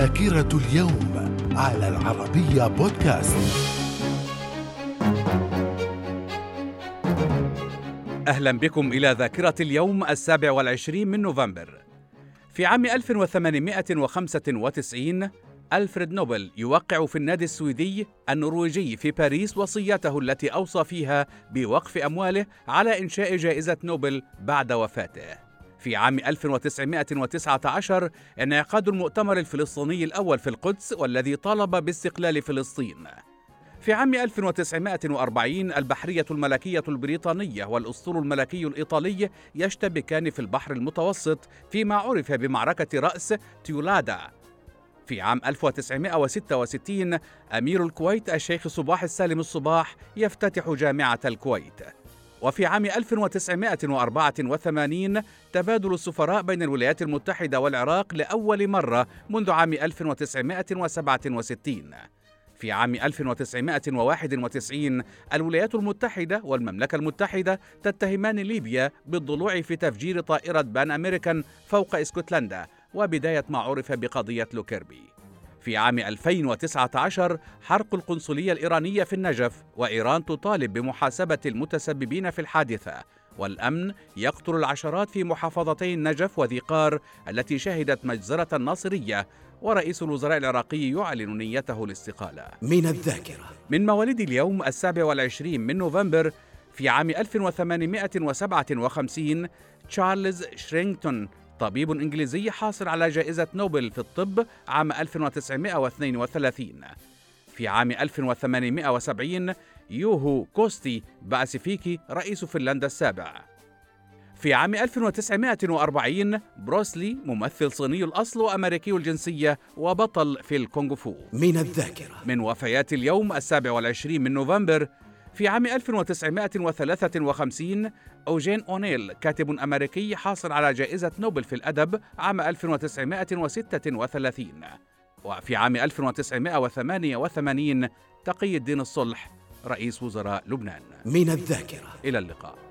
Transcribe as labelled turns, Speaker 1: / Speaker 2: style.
Speaker 1: ذاكرة اليوم على العربية بودكاست.
Speaker 2: أهلا بكم إلى ذاكرة اليوم السابع والعشرين من نوفمبر. في عام 1895 ألفريد نوبل يوقع في النادي السويدي النرويجي في باريس وصيته التي أوصى فيها بوقف أمواله على إنشاء جائزة نوبل بعد وفاته. في عام 1919 انعقاد المؤتمر الفلسطيني الأول في القدس والذي طالب باستقلال فلسطين. في عام 1940 البحرية الملكية البريطانية والأسطول الملكي الإيطالي يشتبكان في البحر المتوسط فيما عرف بمعركة رأس تيولادا. في عام 1966 أمير الكويت الشيخ صباح السالم الصباح يفتتح جامعة الكويت. وفي عام 1984 تبادل السفراء بين الولايات المتحدة والعراق لأول مرة منذ عام 1967 في عام 1991 الولايات المتحدة والمملكة المتحدة تتهمان ليبيا بالضلوع في تفجير طائرة بان أمريكان فوق إسكتلندا وبداية ما عرف بقضية لوكيربي. في عام 2019 حرق القنصلية الإيرانية في النجف وإيران تطالب بمحاسبة المتسببين في الحادثة. والأمن يقتل العشرات في محافظتي النجف وذي قار التي شهدت مجزرة الناصرية. ورئيس الوزراء العراقي يعلن نيته الاستقالة.
Speaker 1: من الذاكرة.
Speaker 2: من مواليد اليوم السابع والعشرين من نوفمبر في عام 1857 تشارلز شرينغتون طبيب إنجليزي حاصل على جائزة نوبل في الطب عام 1932 في عام 1870 يوهو كوستي باسيفيكي رئيس فنلندا السابع. في عام 1940 بروس لي ممثل صيني الأصل وأمريكي الجنسية وبطل في الكونغ فو.
Speaker 1: من الذاكرة.
Speaker 2: من وفيات اليوم السابع والعشرين من نوفمبر في عام 1953 أوجين أونيل كاتب أمريكي حاصل على جائزة نوبل في الأدب عام 1936 وفي عام 1988 تقي الدين الصلح رئيس وزراء لبنان.
Speaker 1: من الذاكرة.
Speaker 2: إلى اللقاء.